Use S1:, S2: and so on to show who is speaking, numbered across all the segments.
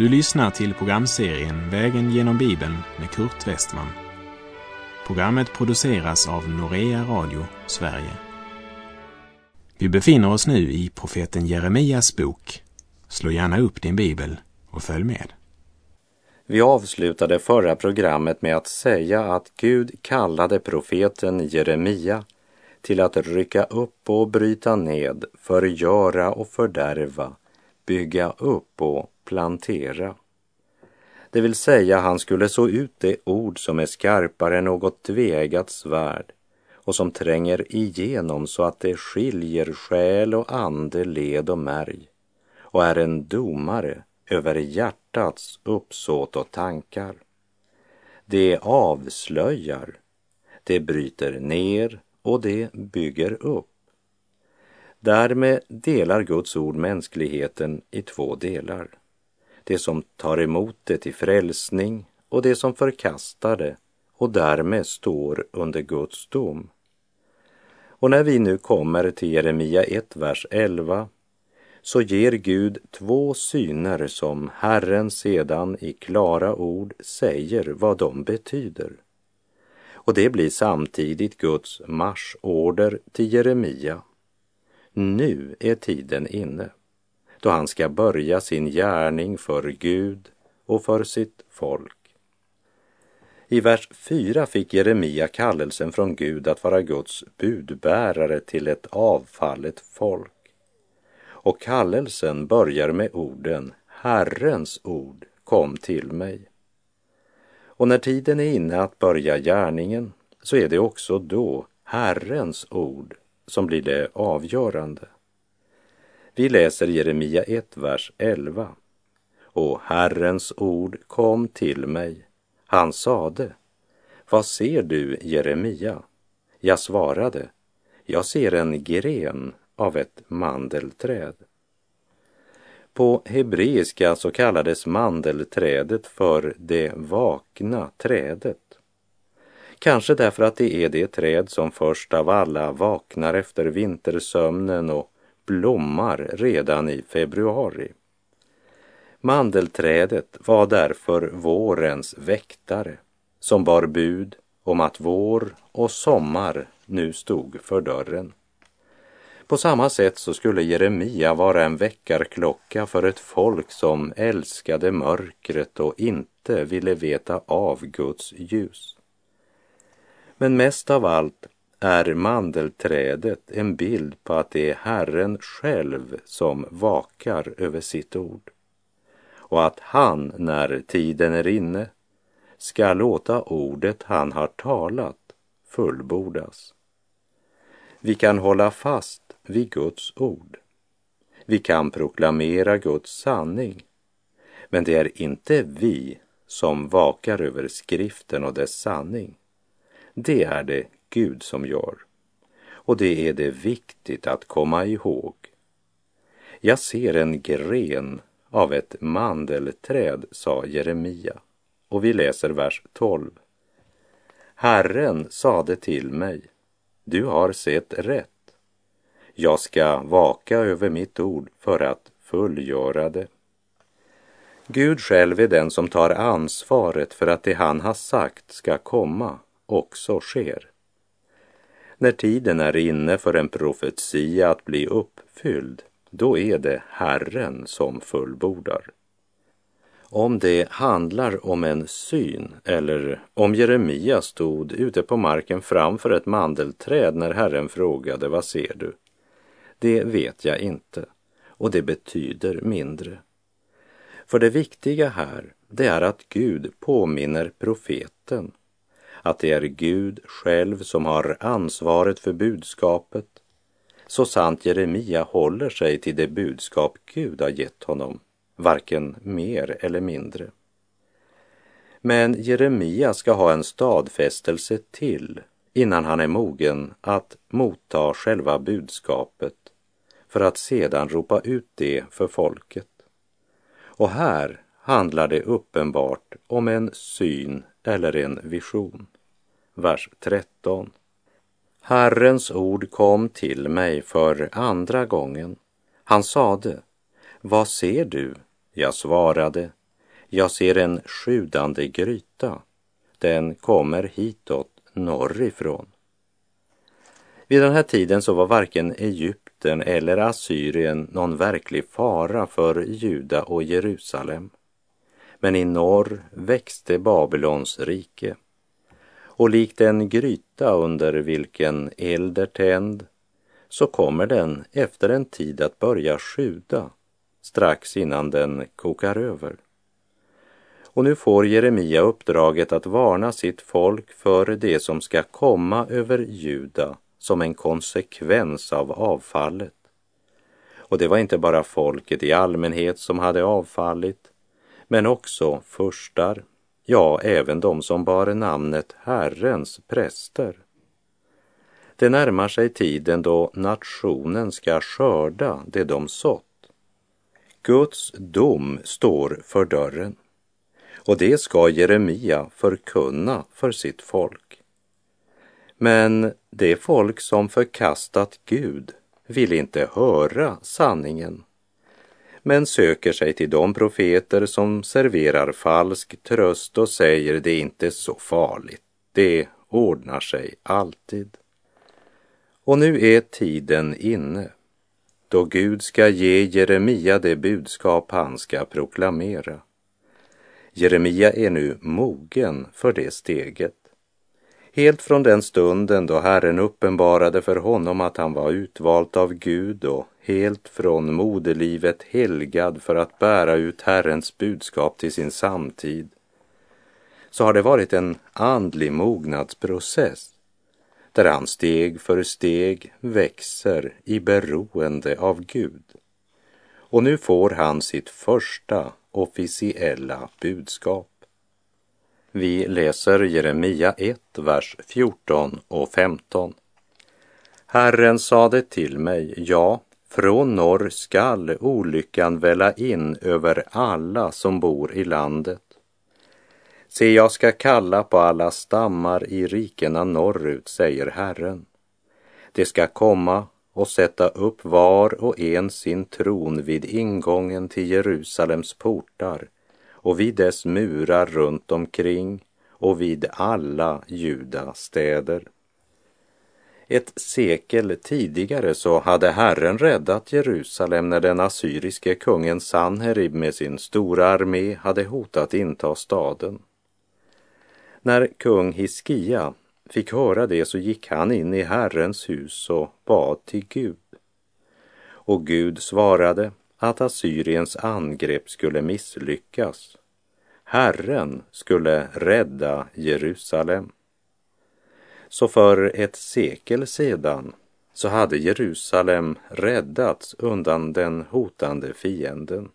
S1: Du lyssnar till programserien Vägen genom Bibeln med Kurt Westman. Programmet produceras av Norea Radio Sverige. Vi befinner oss nu i profeten Jeremias bok. Slå gärna upp din bibel och följ med.
S2: Vi avslutade förra programmet med att säga att Gud kallade profeten Jeremia till att rycka upp och bryta ned, förgöra och fördärva, bygga upp och plantera. Det vill säga, han skulle så ut det ord som är skarpare än något tveeggat svärd och som tränger igenom så att det skiljer själ och ande, led och märg och är en domare över hjärtats uppsåt och tankar. Det avslöjar, det bryter ner och det bygger upp. Därmed delar Guds ord mänskligheten i två delar. Det som tar emot det till frälsning och det som förkastar det och därmed står under Guds dom. Och när vi nu kommer till Jeremia 1, vers 11 så ger Gud två syner som Herren sedan i klara ord säger vad de betyder. Och det blir samtidigt Guds marschorder till Jeremia. Nu är tiden inne då han ska börja sin gärning för Gud och för sitt folk. I vers 4 fick Jeremia kallelsen från Gud att vara Guds budbärare till ett avfallet folk. Och kallelsen börjar med orden Herrens ord kom till mig. Och när tiden är inne att börja gärningen så är det också då Herrens ord som blir det avgörande. Vi läser Jeremia 1, vers 11. Och Herrens ord kom till mig. Han sade, vad ser du, Jeremia? Jag svarade, jag ser en gren av ett mandelträd. På hebreiska så kallades mandelträdet för det vakna trädet. Kanske därför att det är det träd som först av alla vaknar efter vintersömnen och blommar redan i februari. Mandelträdet var därför vårens väktare som bar bud om att vår och sommar nu stod för dörren. På samma sätt så skulle Jeremia vara en väckarklocka för ett folk som älskade mörkret och inte ville veta av Guds ljus. Men mest av allt är mandelträdet en bild på att det är Herren själv som vakar över sitt ord och att han, när tiden är inne, ska låta ordet han har talat fullbordas. Vi kan hålla fast vid Guds ord. Vi kan proklamera Guds sanning. Men det är inte vi som vakar över skriften och dess sanning. Det är det Gud som gör. Och det är det viktigt att komma ihåg. Jag ser en gren av ett mandelträd, sa Jeremia. Och vi läser vers 12. Herren sade till mig, du har sett rätt. Jag ska vaka över mitt ord för att fullgöra det. Gud själv är den som tar ansvaret för att det han har sagt ska komma också sker. När tiden är inne för en profetia att bli uppfylld, då är det Herren som fullbordar. Om det handlar om en syn eller om Jeremia stod ute på marken framför ett mandelträd när Herren frågade vad ser du? Det vet jag inte och det betyder mindre. För det viktiga här, det är att Gud påminner profeten att det är Gud själv som har ansvaret för budskapet så sant Jeremia håller sig till det budskap Gud har gett honom, varken mer eller mindre. Men Jeremia ska ha en stadfästelse till innan han är mogen att motta själva budskapet för att sedan ropa ut det för folket. Och här handlar det uppenbart om en syn eller en vision. Vers 13. Herrens ord kom till mig för andra gången. Han sade, vad ser du? Jag svarade, Jag ser en sjudande gryta. Den kommer hitåt norrifrån. Vid den här tiden så var varken Egypten eller Assyrien någon verklig fara för Juda och Jerusalem. Men i norr växte Babylons rike. Och likt en gryta under vilken eld är tänd så kommer den efter en tid att börja sjuda strax innan den kokar över. Och nu får Jeremia uppdraget att varna sitt folk för det som ska komma över Juda som en konsekvens av avfallet. Och det var inte bara folket i allmänhet som hade avfallit, men också furstar, ja, även de som bar namnet Herrens präster. Det närmar sig tiden då nationen ska skörda det de sått. Guds dom står för dörren och det ska Jeremia förkunna för sitt folk. Men det folk som förkastat Gud vill inte höra sanningen men söker sig till de profeter som serverar falsk tröst och säger det är inte så farligt, det ordnar sig alltid. Och nu är tiden inne då Gud ska ge Jeremia det budskap han ska proklamera. Jeremia är nu mogen för det steget. Helt från den stunden då Herren uppenbarade för honom att han var utvalt av Gud och helt från moderlivet helgad för att bära ut Herrens budskap till sin samtid, så har det varit en andlig mognadsprocess där han steg för steg växer i beroende av Gud. Och nu får han sitt första officiella budskap. Vi läser Jeremia 1, vers 14 och 15. Herren sade till mig, ja, från norr skall olyckan välla in över alla som bor i landet. Se, jag ska kalla på alla stammar i rikena norrut, säger Herren. Det ska komma och sätta upp var och en sin tron vid ingången till Jerusalems portar och vid dess murar runt omkring och vid alla Juda städer. Ett sekel tidigare så hade Herren räddat Jerusalem när den assyriske kungen Sanherib med sin stora armé hade hotat inta staden. När kung Hiskia fick höra det så gick han in i Herrens hus och bad till Gud. Och Gud svarade att Assyriens angrepp skulle misslyckas. Herren skulle rädda Jerusalem. Så för ett sekel sedan så hade Jerusalem räddats undan den hotande fienden.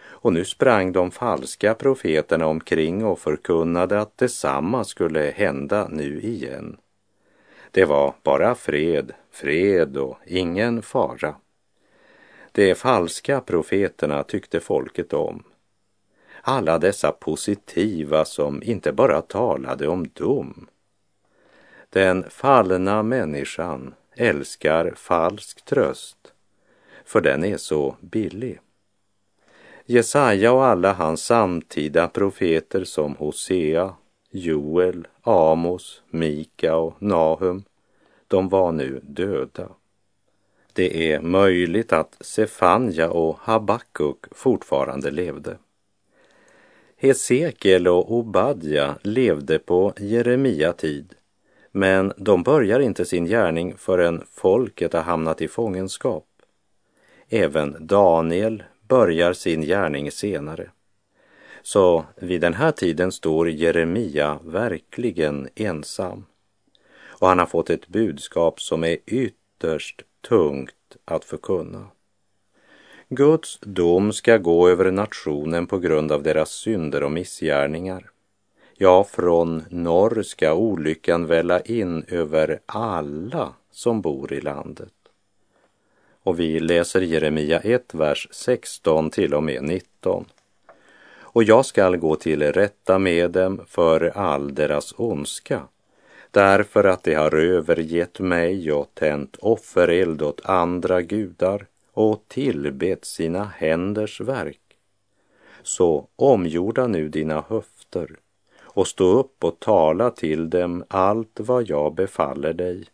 S2: Och nu sprang de falska profeterna omkring och förkunnade att detsamma skulle hända nu igen. Det var bara fred, fred och ingen fara. De falska profeterna tyckte folket om. Alla dessa positiva som inte bara talade om dom. Den fallna människan älskar falsk tröst, för den är så billig. Jesaja och alla hans samtida profeter som Hosea, Joel, Amos, Mika och Nahum, de var nu döda. Det är möjligt att Sefanja och Habakuk fortfarande levde. Hesekiel och Obadja levde på Jeremia tid, men de börjar inte sin gärning förrän folket har hamnat i fångenskap. Även Daniel, börjar sin gärning senare. Så vid den här tiden står Jeremia verkligen ensam. Och han har fått ett budskap som är ytterst tungt att förkunna. Guds dom ska gå över nationen på grund av deras synder och missgärningar. Ja, från norr ska olyckan välla in över alla som bor i landet. Och vi läser Jeremia 1, vers 16 till och med 19. Och jag skall gå till rätta med dem för all deras ondska, därför att de har övergett mig och tänt offereld åt andra gudar och tillbett sina händers verk. Så omgjorda nu dina höfter och stå upp och tala till dem allt vad jag befaller dig.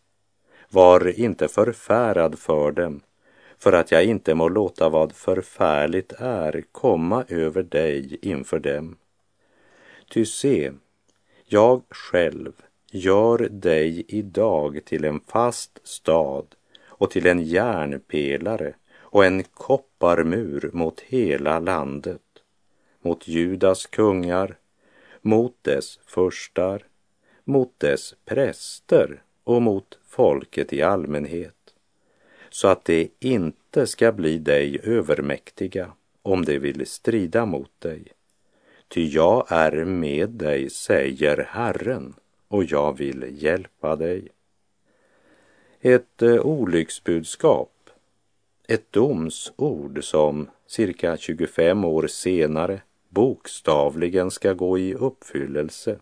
S2: Var inte förfärad för dem, för att jag inte må låta vad förfärligt är komma över dig inför dem. Ty se, jag själv gör dig idag till en fast stad och till en järnpelare och en kopparmur mot hela landet, mot Judas kungar, mot dess förstar, mot dess präster och mot folket i allmänhet, så att det inte ska bli dig övermäktiga om de vill strida mot dig. Ty jag är med dig, säger Herren, och jag vill hjälpa dig. Ett eh, olycksbudskap, ett domsord som cirka 25 år senare bokstavligen ska gå i uppfyllelse.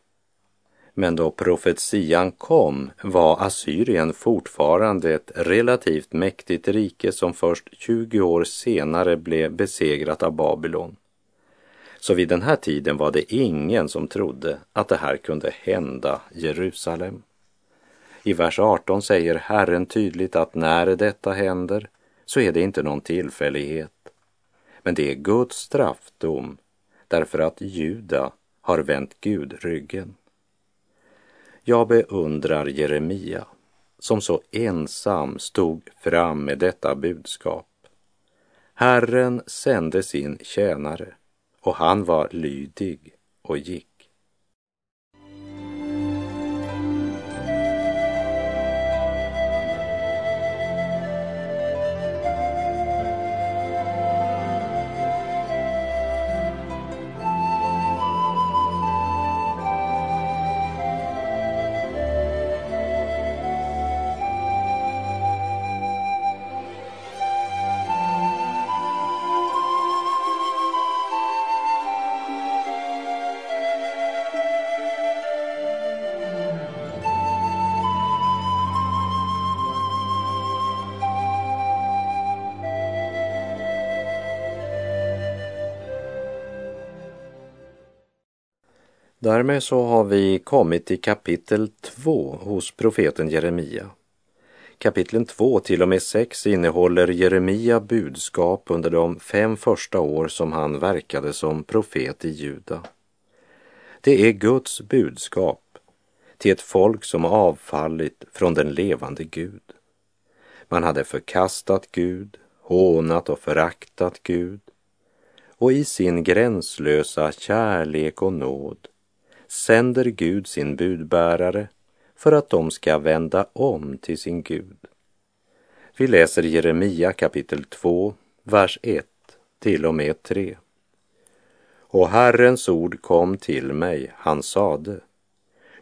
S2: Men då profetian kom var Assyrien fortfarande ett relativt mäktigt rike som först 20 år senare blev besegrat av Babylon. Så vid den här tiden var det ingen som trodde att det här kunde hända Jerusalem. I vers 18 säger Herren tydligt att när detta händer så är det inte någon tillfällighet. Men det är Guds straffdom därför att Juda har vänt Gud ryggen. Jag beundrar Jeremia som så ensam stod fram med detta budskap. Herren sände sin tjänare och han var lydig och gick. Därmed så har vi kommit till kapitel 2 hos profeten Jeremia. Kapitlen 2 till och med 6 innehåller Jeremia budskap under de fem första år som han verkade som profet i Juda. Det är Guds budskap till ett folk som avfallit från den levande Gud. Man hade förkastat Gud, hånat och föraktat Gud och i sin gränslösa kärlek och nåd sänder Gud sin budbärare för att de ska vända om till sin Gud. Vi läser Jeremia kapitel 2, vers 1 till och med 3. Och Herrens ord kom till mig, han sade,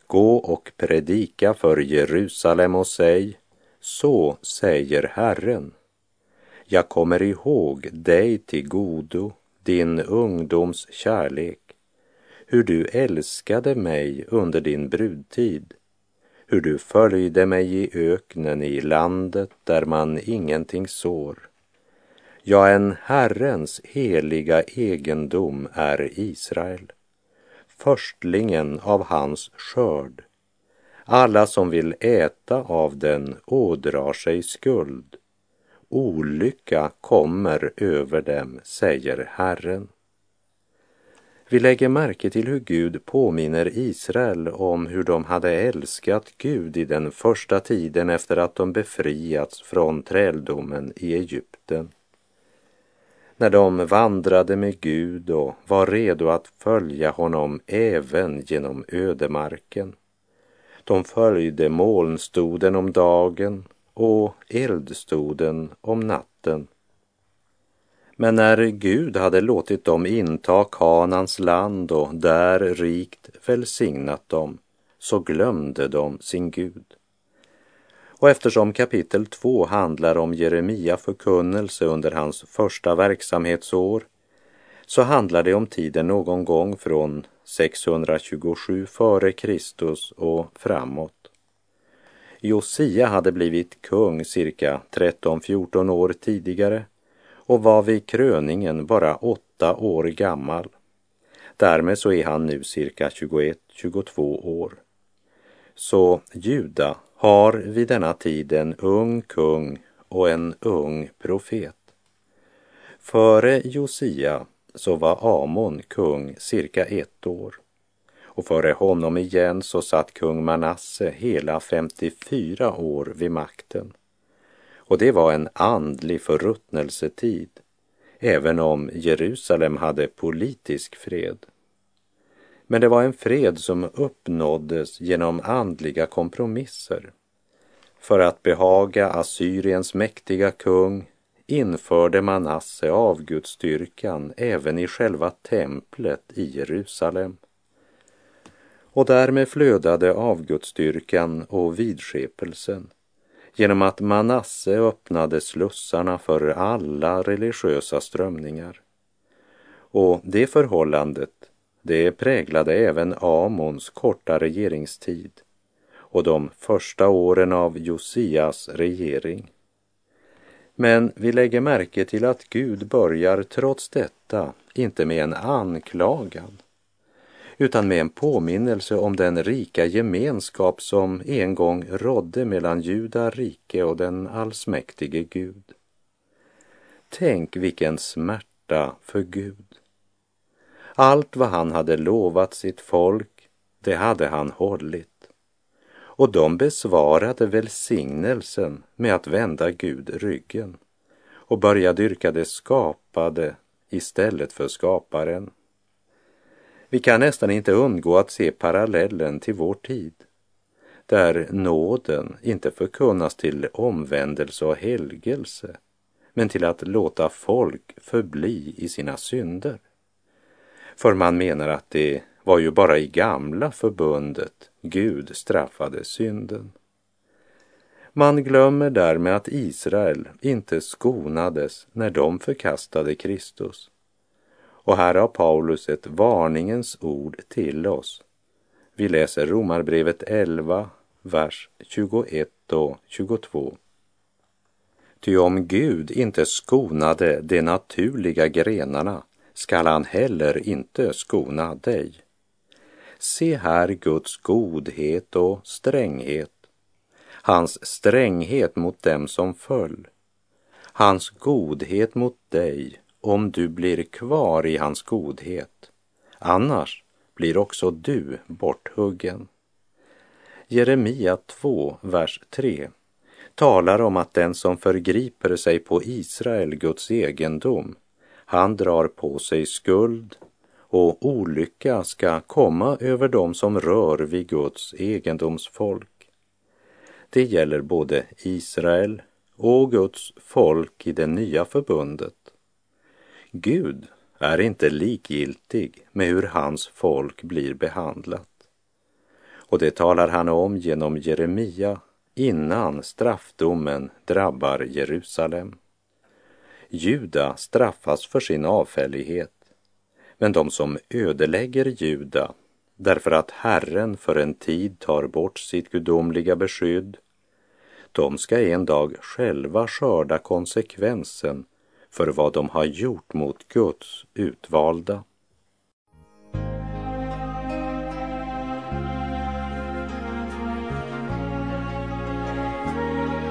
S2: gå och predika för Jerusalem och säg, så säger Herren. Jag kommer ihåg dig till godo, din ungdoms kärlek hur du älskade mig under din brudtid, hur du följde mig i öknen i landet där man ingenting sår. Ja, en Herrens heliga egendom är Israel, förstlingen av hans skörd. Alla som vill äta av den ådrar sig skuld. Olycka kommer över dem, säger Herren. Vi lägger märke till hur Gud påminner Israel om hur de hade älskat Gud i den första tiden efter att de befriats från träldomen i Egypten. När de vandrade med Gud och var redo att följa honom även genom ödemarken. De följde molnstoden om dagen och eldstoden om natten men när Gud hade låtit dem inta Kanans land och där rikt välsignat dem, så glömde de sin Gud. Och eftersom kapitel 2 handlar om Jeremia förkunnelse under hans första verksamhetsår, så handlar det om tiden någon gång från 627 f.Kr. Och framåt. Josia hade blivit kung cirka 13-14 år tidigare och var vid kröningen bara åtta år gammal Därmed så är han nu cirka 21-22 år. Så Juda har vid denna tid en ung kung och en ung profet. Före Josia så var Amon kung cirka ett år och före honom igen så satt kung Manasse hela 54 år vid makten. Och det var en andlig förruttnelsetid, även om Jerusalem hade politisk fred. Men det var en fred som uppnåddes genom andliga kompromisser. För att behaga Assyriens mäktiga kung införde Manasse avgudsstyrkan även i själva templet i Jerusalem. Och därmed flödade avgudsstyrkan och vidskepelsen genom att Manasse öppnade slussarna för alla religiösa strömningar. Och det förhållandet, det präglade även Amons korta regeringstid och de första åren av Josias regering. Men vi lägger märke till att Gud börjar trots detta inte med en anklagan utan med en påminnelse om den rika gemenskap som en gång rådde mellan Juda rike och den allsmäktige Gud. Tänk vilken smärta för Gud. Allt vad han hade lovat sitt folk, det hade han hållit. Och de besvarade välsignelsen med att vända Gud ryggen och börja dyrka det skapade istället för skaparen. Vi kan nästan inte undgå att se parallellen till vår tid, där nåden inte förkunnas till omvändelse och helgelse, men till att låta folk förbli i sina synder. För man menar att det var ju bara i gamla förbundet Gud straffade synden. Man glömmer därmed att Israel inte skonades när de förkastade Kristus. Och här har Paulus ett varningens ord till oss. Vi läser Romarbrevet 11, vers 21 och 22. Ty om Gud inte skonade de naturliga grenarna skall han heller inte skona dig. Se här Guds godhet och stränghet, hans stränghet mot dem som föll, hans godhet mot dig om du blir kvar i hans godhet. Annars blir också du borthuggen. Jeremia 2, vers 3 talar om att den som förgriper sig på Israel, Guds egendom, han drar på sig skuld och olycka ska komma över dem som rör vid Guds egendomsfolk. Det gäller både Israel och Guds folk i det nya förbundet. Gud är inte likgiltig med hur hans folk blir behandlat. Och det talar han om genom Jeremia innan straffdomen drabbar Jerusalem. Juda straffas för sin avfällighet, men de som ödelägger Juda därför att Herren för en tid tar bort sitt gudomliga beskydd, de ska en dag själva skörda konsekvensen för vad de har gjort mot Guds utvalda.